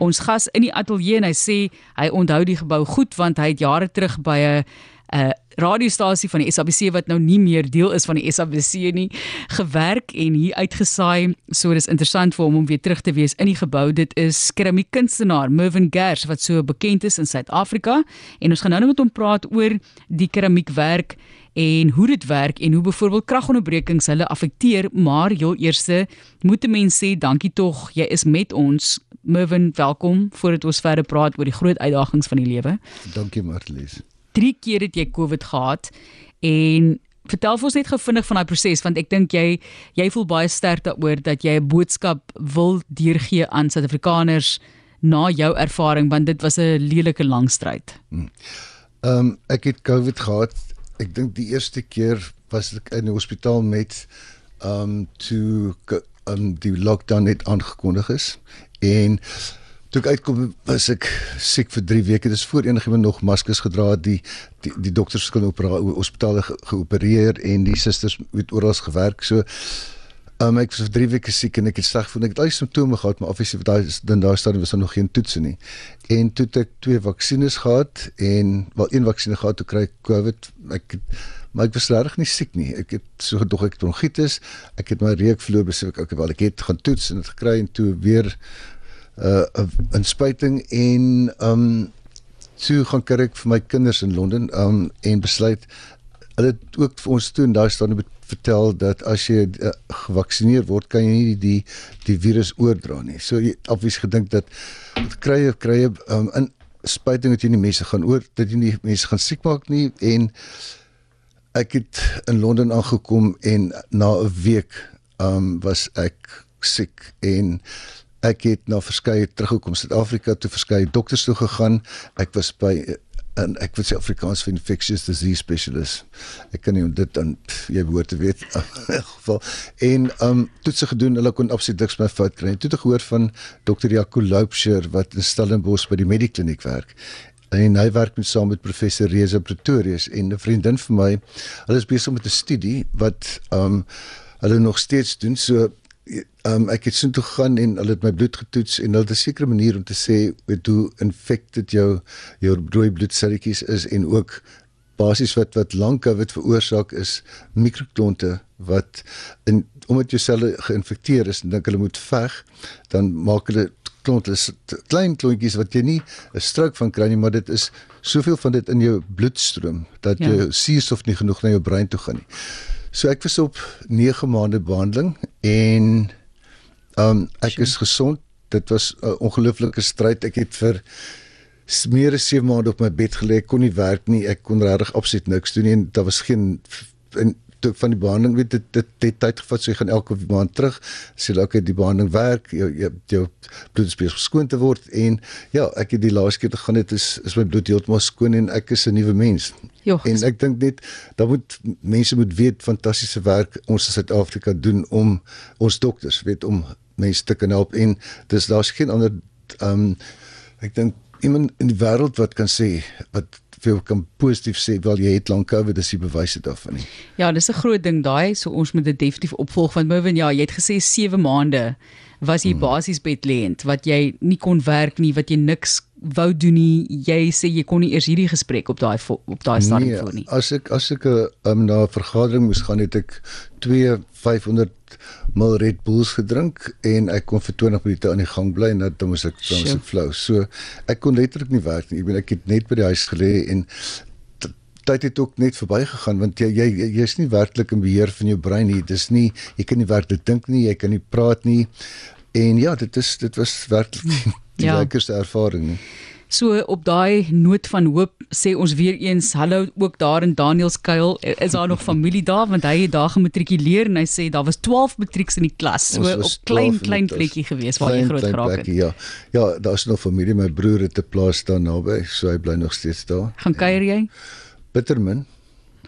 ons gas in die ateljee en hy sê hy onthou die gebou goed want hy het jare terug by 'n 'n radiostasie van die SABC wat nou nie meer deel is van die SABC nie gewerk en hier uitgesaai. So dis interessant vir hom om weer terug te wees in die gebou. Dit is keramiekkunstenaar Mervin Gers wat so bekend is in Suid-Afrika en ons gaan nou net met hom praat oor die keramiekwerk en hoe dit werk en hoe byvoorbeeld kragonderbrekings hulle affekteer, maar heel eerste moet 'n mens sê dankie tog, jy is met ons. Mervin, welkom voordat ons verder praat oor die groot uitdagings van die lewe. Dankie Marlies. 3 keer het jy COVID gehad en vertel vir ons net gou vinnig van daai proses want ek dink jy jy voel baie sterk daaroor dat jy 'n boodskap wil deurgee aan Suid-Afrikaners na jou ervaring want dit was 'n lelike lang stryd. Ehm um, ek het COVID gehad ek dink die eerste keer was ek in die hospitaal met um toe um die lockdown net aangekondig is. En toe ek uitkom was ek siek vir 3 weke. Dis voor enigiemand nog maskers gedra het. Die die, die dokters kon op hospitale ge, geopereer en die susters het oral gewerk. So Um, ek was vir 3 weke siek en ek het sleg gevoel. Ek het al die simptome gehad, maar obviously daai dan daar staan was daar nog geen toetse nie. En toe het ek twee vaksines gehad en wel een vaksinne gehad toe kry COVID. Ek het, maar ek was regtig nie siek nie. Ek het so dog ek bronchitis. Ek het my reukvloer besef ek okay, wel ek het gaan toets en dit gekry en toe weer 'n uh, 'n spuiting en um toe gaan ek vir my kinders in Londen um en besluit hulle het ook vir ons toe en daar staan vertel dat as jy uh, gevaksinneer word, kan jy nie die die virus oordra nie. So jy obvious gedink dat krye krye um, in spuiting het jy nie mense gaan oor dat jy nie mense gaan siek maak nie en ek het in Londen aangekom en na 'n week um, was ek siek en ek het na verskeie teruggekom Suid-Afrika toe verskeie dokters toe gegaan. Ek was by en ek sê Afrikaans vir infectious disease specialist. Ek kan nie dit dan jy behoort te weet in geval. En um toetse gedoen, hulle kon absoluut niks meer fout kry. Toe het ek gehoor van Dr. Jaco Loupsher wat in Stellenbosch by die Medikliniek werk. En hy werk met saam met professor Reza Pretorius en 'n vriendin van my. Hulle is besig met 'n studie wat um hulle nog steeds doen. So um, ek het sin toe gegaan en hulle het my bloed getoets en hulle het 'n sekere manier om te sê hoe infected jou jou rooi bloedselletjies is en ook basies wat wat lank COVID veroorsaak is mikroklonte wat in omdat jou selle geïnfekteer is en dink hulle moet veg dan maak hulle klonte klein klontjies wat jy nie 'n strook van kry nie maar dit is soveel van dit in jou bloedstroom dat ja. jou suurstof nie genoeg na jou brein toe gaan nie. So ek was op 9 maande behandeling en um ek is gesond. Dit was 'n ongelooflike stryd. Ek het vir meer as 7 maande op my bed gelê. Ek kon nie werk nie. Ek kon regtig absoluut niks doen nie. Daar was geen en toe van die behandeling weet dit dit het tyd gevat so jy gaan elke maand terug sê dalk het die behandeling werk jou jou, jou bloed besig skoon te word en ja ek het die laaste keer gegaan dit is is my bloed heeltemal skoon en ek is 'n nuwe mens. Jo, en ek dink net dan moet mense moet weet fantastiese werk ons in Suid-Afrika doen om ons dokters weet om mense te kan help en dis daar's geen ander um ek dink iemand in die wêreld wat kan sê wat vir jou kan positief sê wel jy het lank COVID dis die bewys daarvan nie. Ja, dis 'n groot ding daai, so ons moet dit definitief opvolg want Mervin ja, jy het gesê 7 maande was jy hmm. basies bedlend wat jy nie kon werk nie, wat jy niks wou doen nie. Jy sê jy kon nie eers hierdie gesprek op daai op daai stadium nee, voer nie. As ek as ek 'n um, na 'n vergadering moes gaan, het ek 2 500 ml Red Bulls gedrink en ek kon vir 20 minute aan die gang bly en dan moes ek dan was ek flou. So ek kon letterlik nie werk nie. Ek bedoel ek het net by die huis gelê en tyd het ook net verbygegaan want jy jy jy's nie werklik in beheer van jou brein nie. Dis nie jy kan nie werklik dink nie, jy kan nie praat nie. En ja, dit is dit was werklik die ja. lekkerste ervaring nie. So op daai noot van hoop sê ons weer eens hallo ook daar in Danielskuil is daar nog familie daar want hy het daar gematrikuleer en hy sê daar was 12 matrieks in die klas so op klein klein plekkie gewees waar jy groot geraak het. Ja. Ja, daar's nog familie my broer het 'n plaas daar naby so hy bly nog steeds daar. Gaan kuier jy? Bittermin.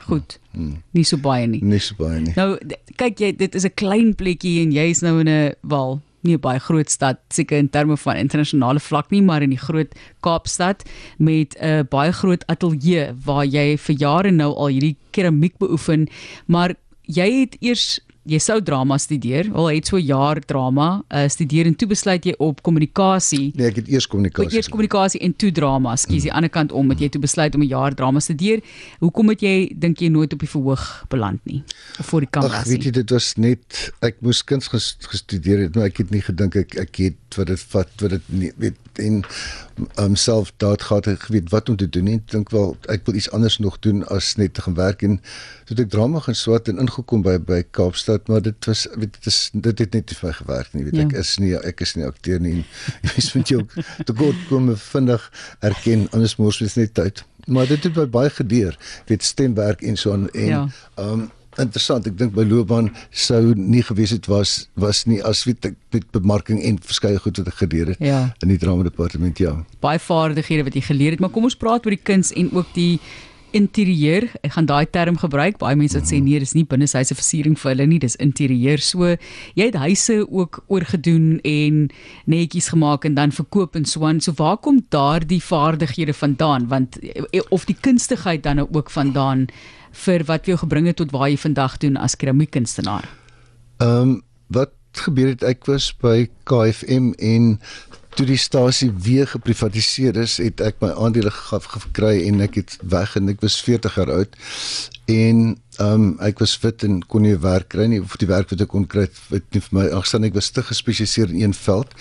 Goed. Hmm. Nie so baie nie. Nie so baie nie. Nou kyk jy dit is 'n klein plekkie en jy's nou in 'n wel nie 'n baie groot stad seker in terme van internasionale vlak nie, maar in die groot Kaapstad met 'n uh, baie groot ateljee waar jy vir jare nou al hierdie keramiek beoefen, maar jy het eers jy sou drama studeer. Al het so jaar drama uh, studeer en toe besluit jy op kommunikasie. Nee, ek het eers kommunikasie. Eers kommunikasie en toe drama. Skus, die mm. ander kant om het jy toe besluit om 'n jaar drama studeer. Hoekom het jy dink jy nooit op die verhoog beland nie? Of voor die kamera? Ag, weet jy dit was net ek moes kuns gestudeer het, maar ek het nie gedink ek ek het wat dit vat wat dit nie weet en homself um, daar gehad het geweet wat om te doen. Ek dink wel ek wil iets anders nog doen as net te gaan werk en toe ek drama gaan swat en ingekom by by Kaapstad, maar dit was weet dit is dit het net nie vir my gewerk nie. Weet ja. ek is nie ek is nie akteur nie. Jy weet moet jy ook te goed kom vinnig erken anders mors mens net tyd. Maar dit het baie gedeur. Weet stemwerk en so aan en ja. um interessant. Ek dink my loopbaan sou nie gewees het was was nie as weet ek met bemarking en verskeie goed wat ek geleer het ja. in die drama departement ja. Baie vaardighede wat jy geleer het, maar kom ons praat oor die kuns en ook die interieur. Ek gaan daai term gebruik. Baie mense wat sê nee, dis nie binnehuise versiering vir hulle nie, dis interieur. So jy het huise ook oorgedoen en netjies gemaak en dan verkoop en so aan. So waar kom daardie vaardighede vandaan? Want eh, of die kunstigheid dan ook vandaan vir wat jy gebring het tot waar jy vandag doen as keramiekkunstenaar? Ehm um, wat gebeur het ek was by KFM en toe die stasie weer geprivatiseer is, het ek my aandele gekry en ek het weg en ek was 40 jaar oud. En ehm um, ek was fit en kon nie werk kry nie of die werk wat ek kon kry het nie vir my agstaan ek was te gespesialiseer in een veld.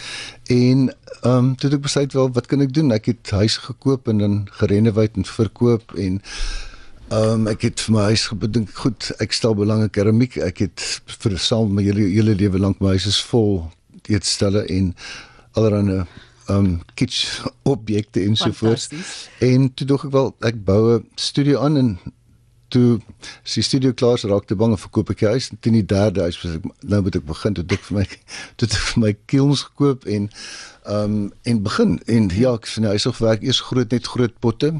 En ehm um, toe het ek besluit wel wat kan ek doen? Ek het huis gekoop en dan gerenoveer en verkoop en Ehm um, ek het vir my huis gedink, goed, ek stel belang in keramiek. Ek het vir saam my hele hele lewe lank my huis is vol eetstelle en allerlei ehm um, kitsch objekte en so voort. En toe dog ek wel ek bou 'n studio aan en toe sy studio klaar is raak te bang om verkoop ek huis. En teen die derde huis was ek nou moet ek begin. Toe ek vir my toe ek vir my kilns gekoop en ehm um, en begin. En ja ek sien huis of werk eers groot net groot potte.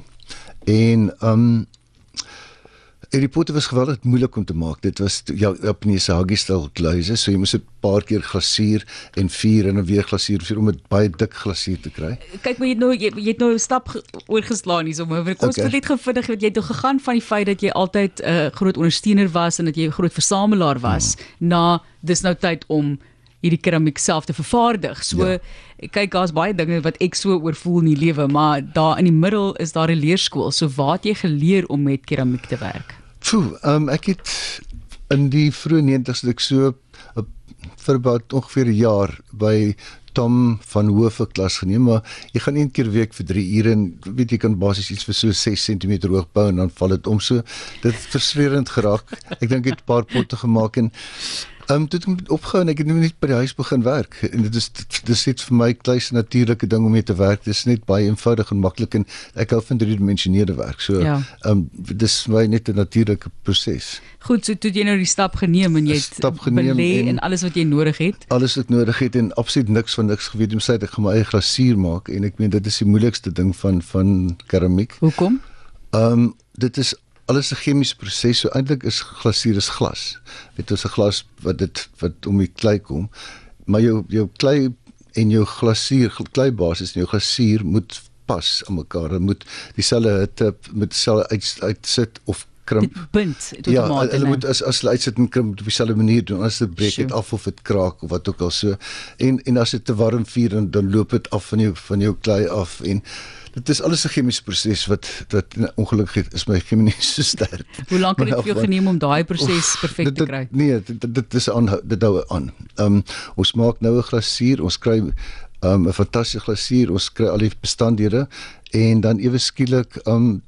En ehm um, Die potte was geweldig moeilik om te maak. Dit was ja, Japaneese haggistel kluise, so jy moes 'n paar keer glasuur en vuur en dan weer glasuur vir om dit baie dik glasuur te kry. Kyk, maar jy het nou jy, jy het nou 'n stap oorgeslaan hier sommer. Kom ons okay. net gevindig wat jy het gegaan van die feit dat jy altyd 'n uh, groot ondersteuner was en dat jy 'n groot versamelaar was hmm. na dis nou tyd om hierdie keramiek self te vervaardig. So ja. kyk, daar's baie dinge wat ek so oorvoel in die lewe, maar daar in die middel is daar 'n leerskool. So waar het jy geleer om met keramiek te werk? Foo, um, ek het in die vroeë 90's ek so uh, vir about ongeveer 'n jaar by Tom van Hoefe klas geneem, maar jy gaan een keer week vir 3 ure en weet jy kan basies iets vir so 6 cm hoog bou en dan val dit om so. Dit het verswerend geraak. Ek dink ek het 'n paar potte gemaak en Ehm um, dit het opgehou en ek het nou net by die huis begin werk en dit is dis net vir my klein natuurlike ding om mee te werk. Dit is net baie eenvoudig en maklik en ek hou van driedimensioneerde werk. So ja. ehm ja. um, dis vir my net 'n natuurlike proses. Goed, so toe jy nou die stap geneem en jy het belê en, en alles wat jy nodig het. Alles wat nodig het en absoluut niks van niks geweet om sê ek gaan my eie glasuur maak en ek meen dit is die moeilikste ding van van keramiek. Hoekom? Ehm um, dit is alles 'n chemiese proses. So eintlik is glasuur is glas. Dit is 'n glas wat dit wat om die klei kom. Maar jou jou klei en jou glasuur, kleibasis en jou glasuur moet pas aan mekaar. Dit moet dieselfde hitte met dieselfde uit uitsit of krimp. Punt. Ja, hulle moet as as hulle uitsit en krimp op dieselfde manier doen. As dit breek dit af of dit kraak of wat ook al so. En en as dit te warm vuur dan dan loop dit af van jou van jou klei af en dit is alles 'n chemiese proses wat wat ongelukkig is my chemie so sterk. Hoe lank het dit vir jou geneem om daai proses perfek te kry? Nee, dit dit, is aan dit hou aan. Ehm um, ons maak nou 'n glasuur, ons kry um, 'n fantastiese glasuur, ons kry al die bestanddele en dan ewe skielik ehm um,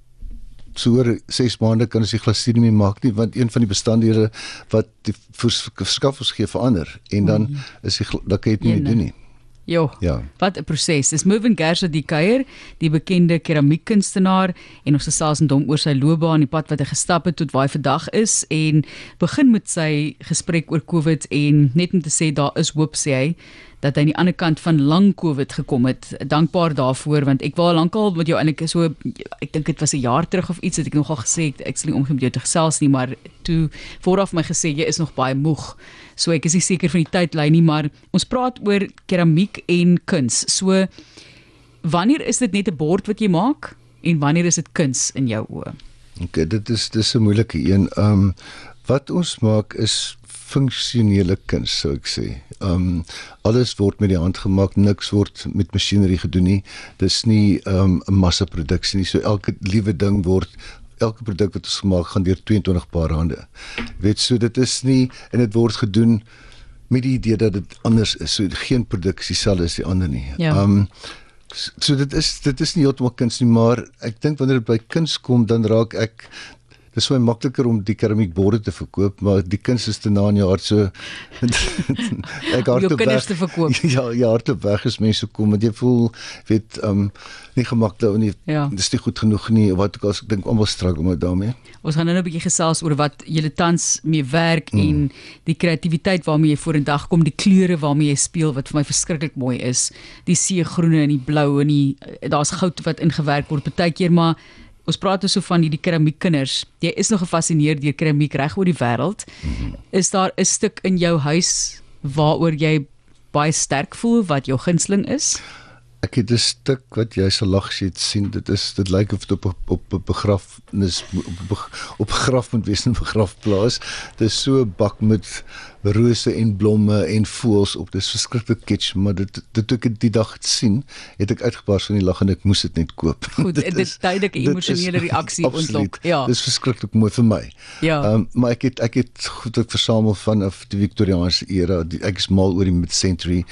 so oor 6 maande kan ons die glasuur nie meer maak nie want een van die bestanddele wat die verskaffers gee verander en dan mm. is die dan kan jy dit nie doen nie. Jo. Ja. Wat 'n proses. Dis Moving Gersa die kuier, die bekende keramiekkunstenaar en ons gesels met hom oor sy loopbaan, die pad wat hy gestap het tot waar hy vandag is en begin met sy gesprek oor COVID en net om te sê daar is hoop sê hy dat hy aan die ander kant van lang Covid gekom het. Dankbaar daarvoor want ek wou lankal met jou eintlik so ek dink dit was 'n jaar terug of iets het ek nogal gesê ek sal nie omgee met jou te gesels nie, maar toe vooraf my gesê jy is nog baie moeg. So ek is nie seker van die tydlyn nie, maar ons praat oor keramiek en kuns. So wanneer is dit net 'n bord wat jy maak en wanneer is dit kuns in jou oë? OK, dit is dis 'n moeilike een. Ehm um, wat ons maak is funksionele kuns sou ek sê. Um alles word met die hand gemaak, niks word met masjinerie gedoen nie. Dis nie um 'n massaproduksie nie. So elke liewe ding word elke produk wat ons gemaak gaan deur 22 paar hande. Weet so dit is nie en dit word gedoen met die idee dat dit anders is. So geen produk is dieselfde as die ander nie. Ja. Um so dit is dit is nie heeltemal kuns nie, maar ek dink wanneer dit by kuns kom dan raak ek dis so makliker om die keramiekborde te verkoop, maar die kuns is te na in jou hart so ek hardloop weg. te verkoop. Ja, ja, hardloop weg as mense kom want jy voel weet um nie gemaklik nie. Ja. Dis nie goed genoeg nie. Wat ek as ek dink almal struggle met daarmee. Ons gaan nou 'n bietjie gesels oor wat julle tans mee werk mm. en die kreatiwiteit waarmee jy vorendag kom, die kleure waarmee jy speel wat vir my verskriklik mooi is. Die seegroene en die blou en die daar's goud wat ingewerk word partykeer maar Ons praat dus so van hierdie keramiekkinders. Jy is nog gefassineer deur keramiek reg oor die wêreld. -hmm. Is daar 'n stuk in jou huis waaroor jy baie sterk voel wat jou gunsteling is? Ek het 'n stuk wat jy sal lag as jy dit sien. Dit is dit lyk of dit op op 'n begrafnis op op graf moet wees in 'n begrafplaas. Dit is so 'n bak met rose en blomme en voëls op. Dit is verskriklik kitsch, maar dit dit toe ek die dag het sien, het ek uitgebars van die lag en ek moes dit net koop. Goed, dit is duidelike emosionele reaksie ontlok. Ja. Dit is verskriklik mooi vir my. Ja. Ehm um, maar ek het ek het goed ek versamel vanaf die Victoriaanse era. Die, ek is mal oor die mid-century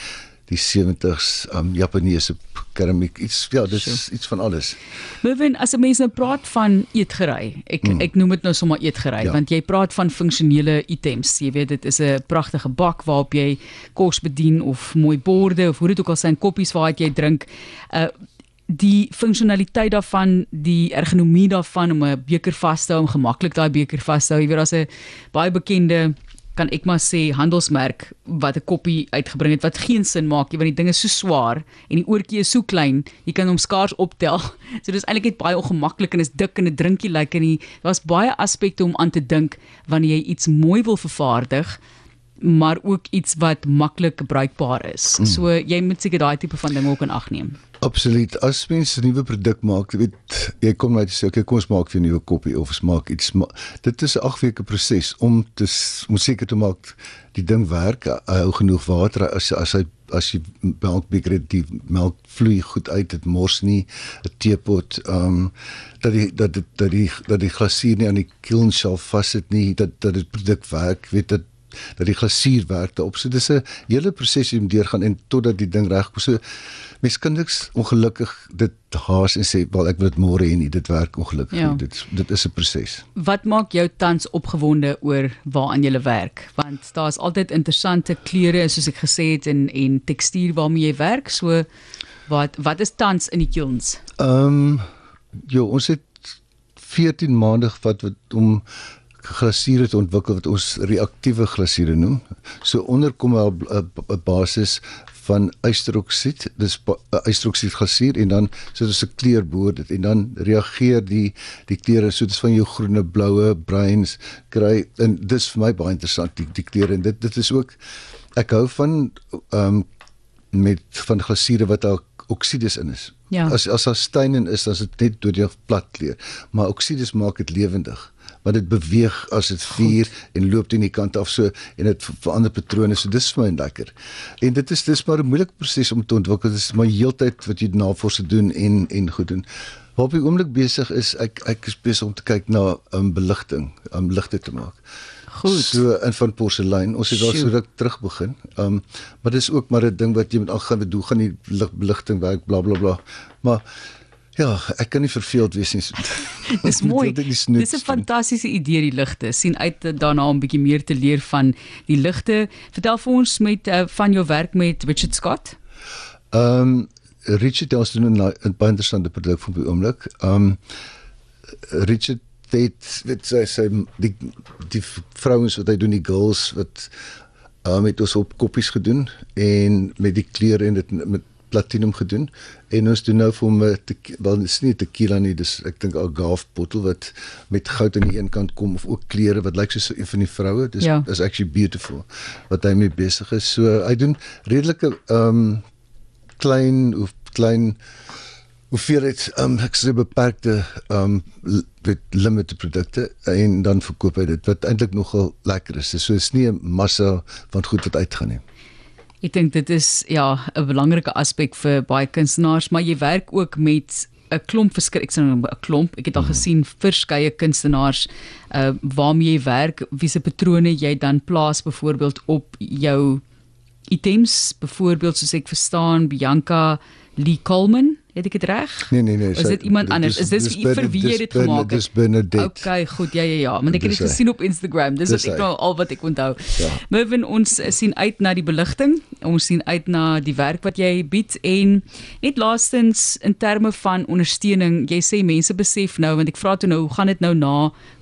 die 70s um Japaneese keramiek iets ja dis is iets van alles. Mervin as 'n mens nou praat van eetgery. Ek mm. ek noem dit nou sommer eetgery ja. want jy praat van funksionele items. Jy weet dit is 'n pragtige bak waarop jy kos bedien of mooi borde of hoe dit ook al sy koppies waar jy drink. Uh die funksionaliteit daarvan, die ergonomie daarvan om 'n beker vas te hou, om gemaklik daai beker vas te hou. Jy weet daar's 'n baie bekende kan ek maar sê handelsmerk wat 'n koppie uitgebring het wat geen sin maak nie want die ding is so swaar en die oortjie is so klein jy kan hom skaars optel. So dis eintlik net baie ongemaklik en is dik en 'n drinkie lyk like en daar's baie aspekte om aan te dink wanneer jy iets mooi wil vervaardig maar ook iets wat maklik bruikbaar is. Mm. So jy moet seker daai tipe van ding ook in ag neem. Absoluut. As mens 'n nuwe produk maak, weet jy kom net sê, okay, kom ons maak vir 'n nuwe koppie of ons maak iets. Ma dit is 'n 8 weke proses om te om seker te maak die ding werk, hou genoeg water as as hy as jy melkbeker het die melk vloei goed uit dit mors nie 'n teepot ehm um, dat die dat dit dat die dat die glasuur nie aan die kiln shelf vassit nie dat dat dit produk werk weet dit dat die glasuur werk daarop. So dis 'n hele proses om deurgaan en totdat die ding reg kom. So mens kan niks ongelukkig dit haas en sê wel ek wil dit môre hê nie. Dit werk ongelukkig. Ja. Dit dit is 'n proses. Wat maak jou tans opgewonde oor waaraan jy werk? Want daar's altyd interessante kleure soos ek gesê het en en tekstuur waarmee jy werk. So wat wat is tans in die kilns? Ehm um, ja, ons het 14 maande wat wat om glasuur het ontwikkel wat ons reaktiewe glasuur noem. So onder kom 'n basis van ysteroksied, dis ysteroksied glasuur en dan sit ons 'n kleur bo dit en dan reageer die die kleure so dis van jou groene, bloue, bruins kry en dis vir my baie interessant die die kleure en dit dit is ook ek hou van ehm um, met van glasuure wat daar oksides in is. Ja. As as daar steine is, dan is dit net deur die plat kleur, maar oksides maak dit lewendig want dit beweeg as dit vuur en loop teen die kant af so en dit verander patrone so dis vir my lekker. En dit is dis maar 'n moeilike proses om te ontwikkel. Dit is maar heeltyd wat jy navorsing doen en en goed doen. Waar op die oomblik besig is ek ek is besig om te kyk na 'n um, beligting, om um, ligte te maak. Goed. So in van porselein. Ons het daar so ruk terug begin. Ehm um, maar dis ook maar 'n ding wat jy moet aangaan. Wat doen gaan die ligbeligting werk bla bla bla. Maar Ja, ek kan nie verveeld wees nie. Dis mooi. Dis 'n fantastiese idee die ligte. sien uit daarna om 'n bietjie meer te leer van die ligte. Vertel vir ons met uh, van jou werk met Richard Scott. Ehm um, Richard het doen 'n baie interessante produk vir die oomblik. Ehm um, Richard het weet sy sy die die vrouens wat hy doen die girls wat um, het ons op koppies gedoen en met die kleure en dit met platinum gedoen en ons doen nou vir hom wel is nie tequila nie dis ek dink agave bottel wat met goud aan die een kant kom of ook kleure wat lyk soos een van die vroue dis ja. is actually beautiful wat hy mee besig is so hy doen redelike ehm um, klein of klein hoeveelheid um ek sê beperkte um met limited produkte en dan verkoop hy dit wat eintlik nogal lekker is. So is nie 'n massa van goed wat uitgaan nie. Ek dink dit is ja 'n belangrike aspek vir baie kunstenaars, maar jy werk ook met 'n klomp verskrik ek sê nou 'n klomp. Ek het al gesien verskeie kunstenaars uh waarmee jy werk, wie se patrone jy dan plaas byvoorbeeld op jou items, byvoorbeeld soos ek verstaan Bianca Lee Coleman Het ek dit reg? Nee nee nee. Is dit iemand dis, anders? Is dit vir wie jy dit gemaak het? Dis Benedict. Okay, goed. Ja ja ja. Want ek het dit gesien op Instagram. Dis wat ek nou al wat ek onthou. Ja. Mervin, ons sien uit na die beligting. Ons sien uit na die werk wat jy bied en net laastens in terme van ondersteuning. Jy sê mense besef nou want ek vra toe nou, hoe gaan dit nou na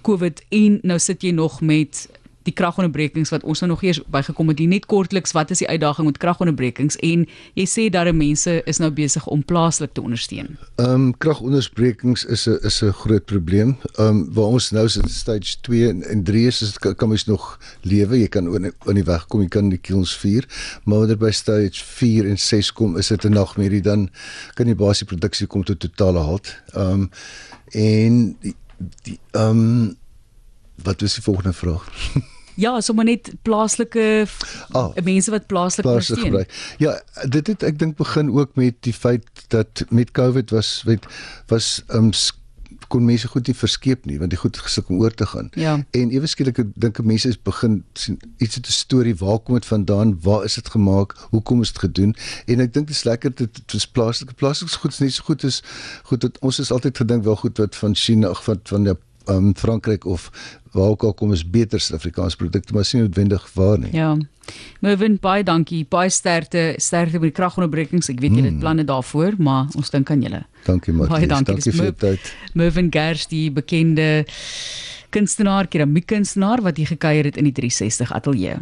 COVID en nou sit jy nog met die kragonderbrekings wat ons nou nog eers bygekom het. Net kortliks, wat is die uitdaging met kragonderbrekings en jy sê dat mense is nou besig om plaaslik te ondersteun. Ehm um, kragonderbrekings is 'n is 'n groot probleem. Ehm um, waar ons nou in stage 2 en, en 3 is, is kan, mens nog lewe. Jy kan aan die weg kom, jy kan die kilns vier, maar wanneer by stage 4 en 6 kom, is dit 'n nagmerrie dan kan die basiese produksie kom tot totale halt. Ehm um, en die ehm wat is die volgende vraag? Ja, sommer net plaaslike oh, mense wat plaaslik gebruik. Ja, dit het ek dink begin ook met die feit dat met COVID was weet was um kon mense goed nie verskeep nie want die goed gesuk om oor te gaan. Ja. En ewe skielik dink mense is begin sien iets het 'n storie, waar kom dit vandaan? Waar is dit gemaak? Hoekom is dit gedoen? En ek dink dit is lekker dit is plaaslike plaaslike goed is nie so goed as goed dat ons is altyd gedink wel goed wat van China of van van die um, Frankryk of waar ook al kom is beter Suid-Afrikaanse produkte maar sien noodwendig waar nie. Ja. Mervin baie dankie. Baie sterkte sterkte met die kragonderbrekings. Ek weet jy het planne daarvoor, maar ons dink aan julle. Dankie Martie. Baie dankie, dankie vir die tyd. Mervin Gers die bekende kunstenaar, keramiekkunstenaar wat hier gekuier het in die 360 ateljee.